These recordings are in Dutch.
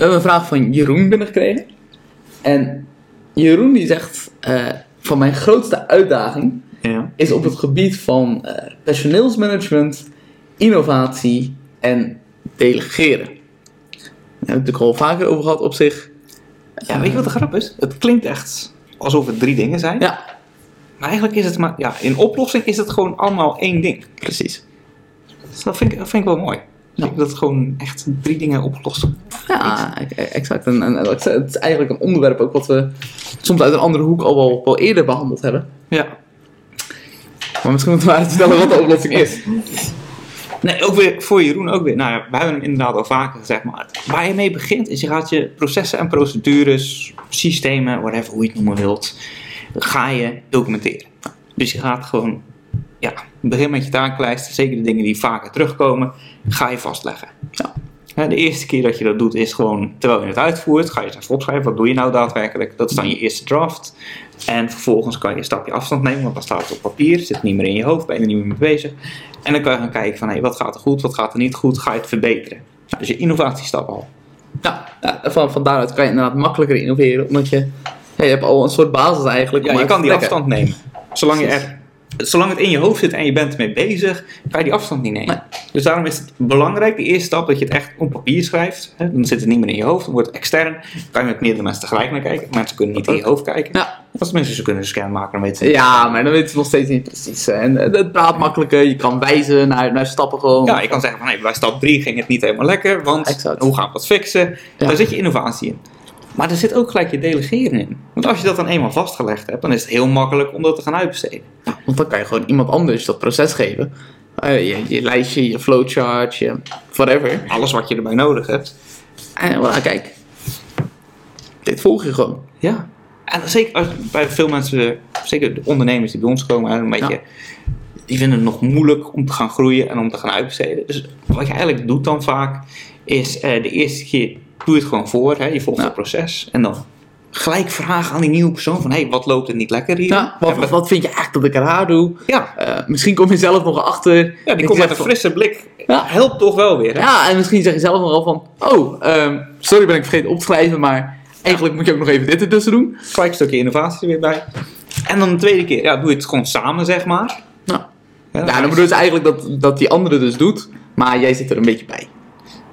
We hebben een vraag van Jeroen binnengekregen. En Jeroen die zegt, eh, van mijn grootste uitdaging Ja. is op het gebied van eh, personeelsmanagement, innovatie en delegeren. Daar heb ik het natuurlijk al vaker over gehad op zich. ja, weet je wat de grap is? Het klinkt echt alsof het drie dingen zijn. Ja, Maar eigenlijk is het maar, ja, in oplossing is het gewoon allemaal één ding. precies. Dus dat vind ik, dat vind ik wel mooi. Ja. Dat gewoon echt drie dingen opgelost. Ja, exact. En, het is eigenlijk een onderwerp ook wat we soms uit een andere hoek al wel, wel eerder behandeld hebben. Ja. Maar misschien moeten we uit vertellen wat de oplossing is. Nee, ook weer voor Jeroen ook weer. Nou ja, we hebben hem inderdaad al vaker gezegd. Maar waar je mee begint is je gaat je processen en procedures, systemen, whatever, hoe je het noemen wilt, ga je documenteren. Dus je gaat gewoon, ja, begin met je takenlijst. Zeker de dingen die vaker terugkomen, ga je vastleggen. Ja. De eerste keer dat je dat doet is gewoon terwijl je het uitvoert. Ga je eens even opschrijven, wat doe je nou daadwerkelijk? Dat is dan je eerste draft. En vervolgens kan je een stapje afstand nemen, want dan staat het op papier. Zit niet meer in je hoofd, ben je er niet meer mee bezig. En dan kan je gaan kijken van, hé, wat gaat er goed, wat gaat er niet goed? Ga je het verbeteren? Dus je innovatiestap al. Ja, van, van daaruit kan je inderdaad makkelijker innoveren, omdat je, ja, je hebt al een soort basis eigenlijk. Ja, je kan die afstand nemen. Zolang, je er, zolang het in je hoofd zit en je bent ermee bezig, kan je die afstand niet nemen. Dus daarom is het belangrijk, de eerste stap, dat je het echt op papier schrijft. Hè? Dan zit het niet meer in je hoofd, dan wordt het extern. Dan kan je met meerdere mensen tegelijk naar kijken. Mensen kunnen niet in je hoofd kijken. Ja. Als mensen ze kunnen een scan maken, dan weten ze Ja, maar dan weten ze nog steeds niet precies. En eh, het praat makkelijker, je kan wijzen naar, naar stappen gewoon. Ja, je kan zeggen van hey, bij stap 3 ging het niet helemaal lekker, want Exact. hoe gaan we dat fixen? Ja. Daar zit je innovatie in. Maar er zit ook gelijk je delegeren in. Want als je dat dan eenmaal vastgelegd hebt, dan is het heel makkelijk om dat te gaan uitbesteden. Want dan kan je gewoon iemand anders dat proces geven. Eh, je, je lijstje, je flowchart, je whatever. Alles wat je erbij nodig hebt. En kijk. Dit volg je gewoon. Ja. En zeker als, bij veel mensen, zeker de ondernemers die bij ons komen, een beetje, Ja. die vinden het nog moeilijk om te gaan groeien en om te gaan uitbesteden. Dus wat je eigenlijk doet dan vaak, is eh, de eerste keer doe je het gewoon voor. Hè, je volgt Ja. het proces. En dan gelijk vragen aan die nieuwe persoon van, hey, wat loopt er niet lekker hier? Ja, wat, wat, wat vind je echt dat ik raar doe? Ja, Eh, misschien kom je zelf nog achter. ja die komt met een frisse blik. Ja. Helpt toch wel weer. Hè? Ja, en misschien zeg je zelf nog wel van... Oh, ehm, sorry ben ik vergeten op te schrijven, maar... Eigenlijk moet je ook nog even dit ertussen doen. Gelijk een stukje innovatie er weer bij. En dan de tweede keer, ja, doe je het gewoon samen, zeg maar. Nou, Ja, ja, dan bedoel je eigenlijk dat, dat die andere dus doet, maar jij zit er een beetje bij.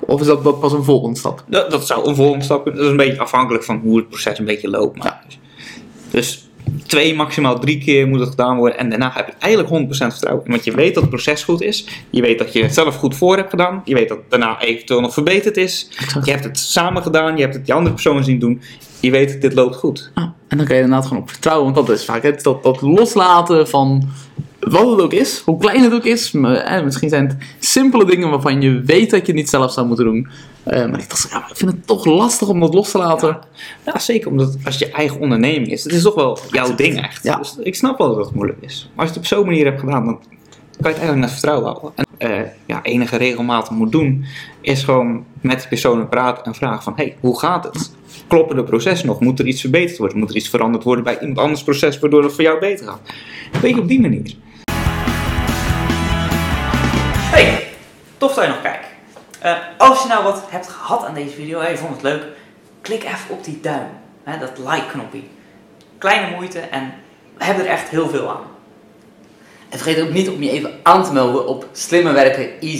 Of is dat, pas een volgende stap? Dat, dat zou een volgende stap kunnen. Dat is een beetje afhankelijk van hoe het proces een beetje loopt. Maar dus, dus twee, maximaal drie keer moet het gedaan worden. En daarna heb je eigenlijk 100% vertrouwen. in. Want je weet dat het proces goed is. Je weet dat je het zelf goed voor hebt gedaan. Je weet dat het daarna eventueel nog verbeterd is. Exact. Je hebt het samen gedaan. Je hebt het die andere persoon zien doen. Je weet dat dit loopt goed. En dan kan je inderdaad gewoon op vertrouwen, want dat is vaak het, dat, dat loslaten van wat het ook is, hoe klein het ook is. Maar, eh, misschien zijn het simpele dingen waarvan je weet dat je het niet zelf zou moeten doen. Eh, maar ik dacht, ja, maar ik vind het toch lastig om dat los te laten. Ja, zeker omdat als je eigen onderneming is. Het is toch wel jouw ding echt. Ja. Dus ik snap wel dat het moeilijk is. Maar als je het op zo'n manier hebt gedaan, dan kan je het eigenlijk naar vertrouwen houden. En eh, ja, enige regelmatig moet doen, is gewoon met die personen praten en vragen van, hey, hoe gaat het? Kloppen de processen nog? Moet er iets verbeterd worden? Moet er iets veranderd worden bij iemand anders proces, waardoor het voor jou beter gaat? Weet je, op die manier. Hey, tof dat je nog kijkt. Eh, als je nou wat hebt gehad aan deze video en je vond het leuk, klik even op die duim, hè, dat like-knopje. Kleine moeite en we hebben er echt heel veel aan. En vergeet ook niet om je even aan te melden op Slimme Werken Easy.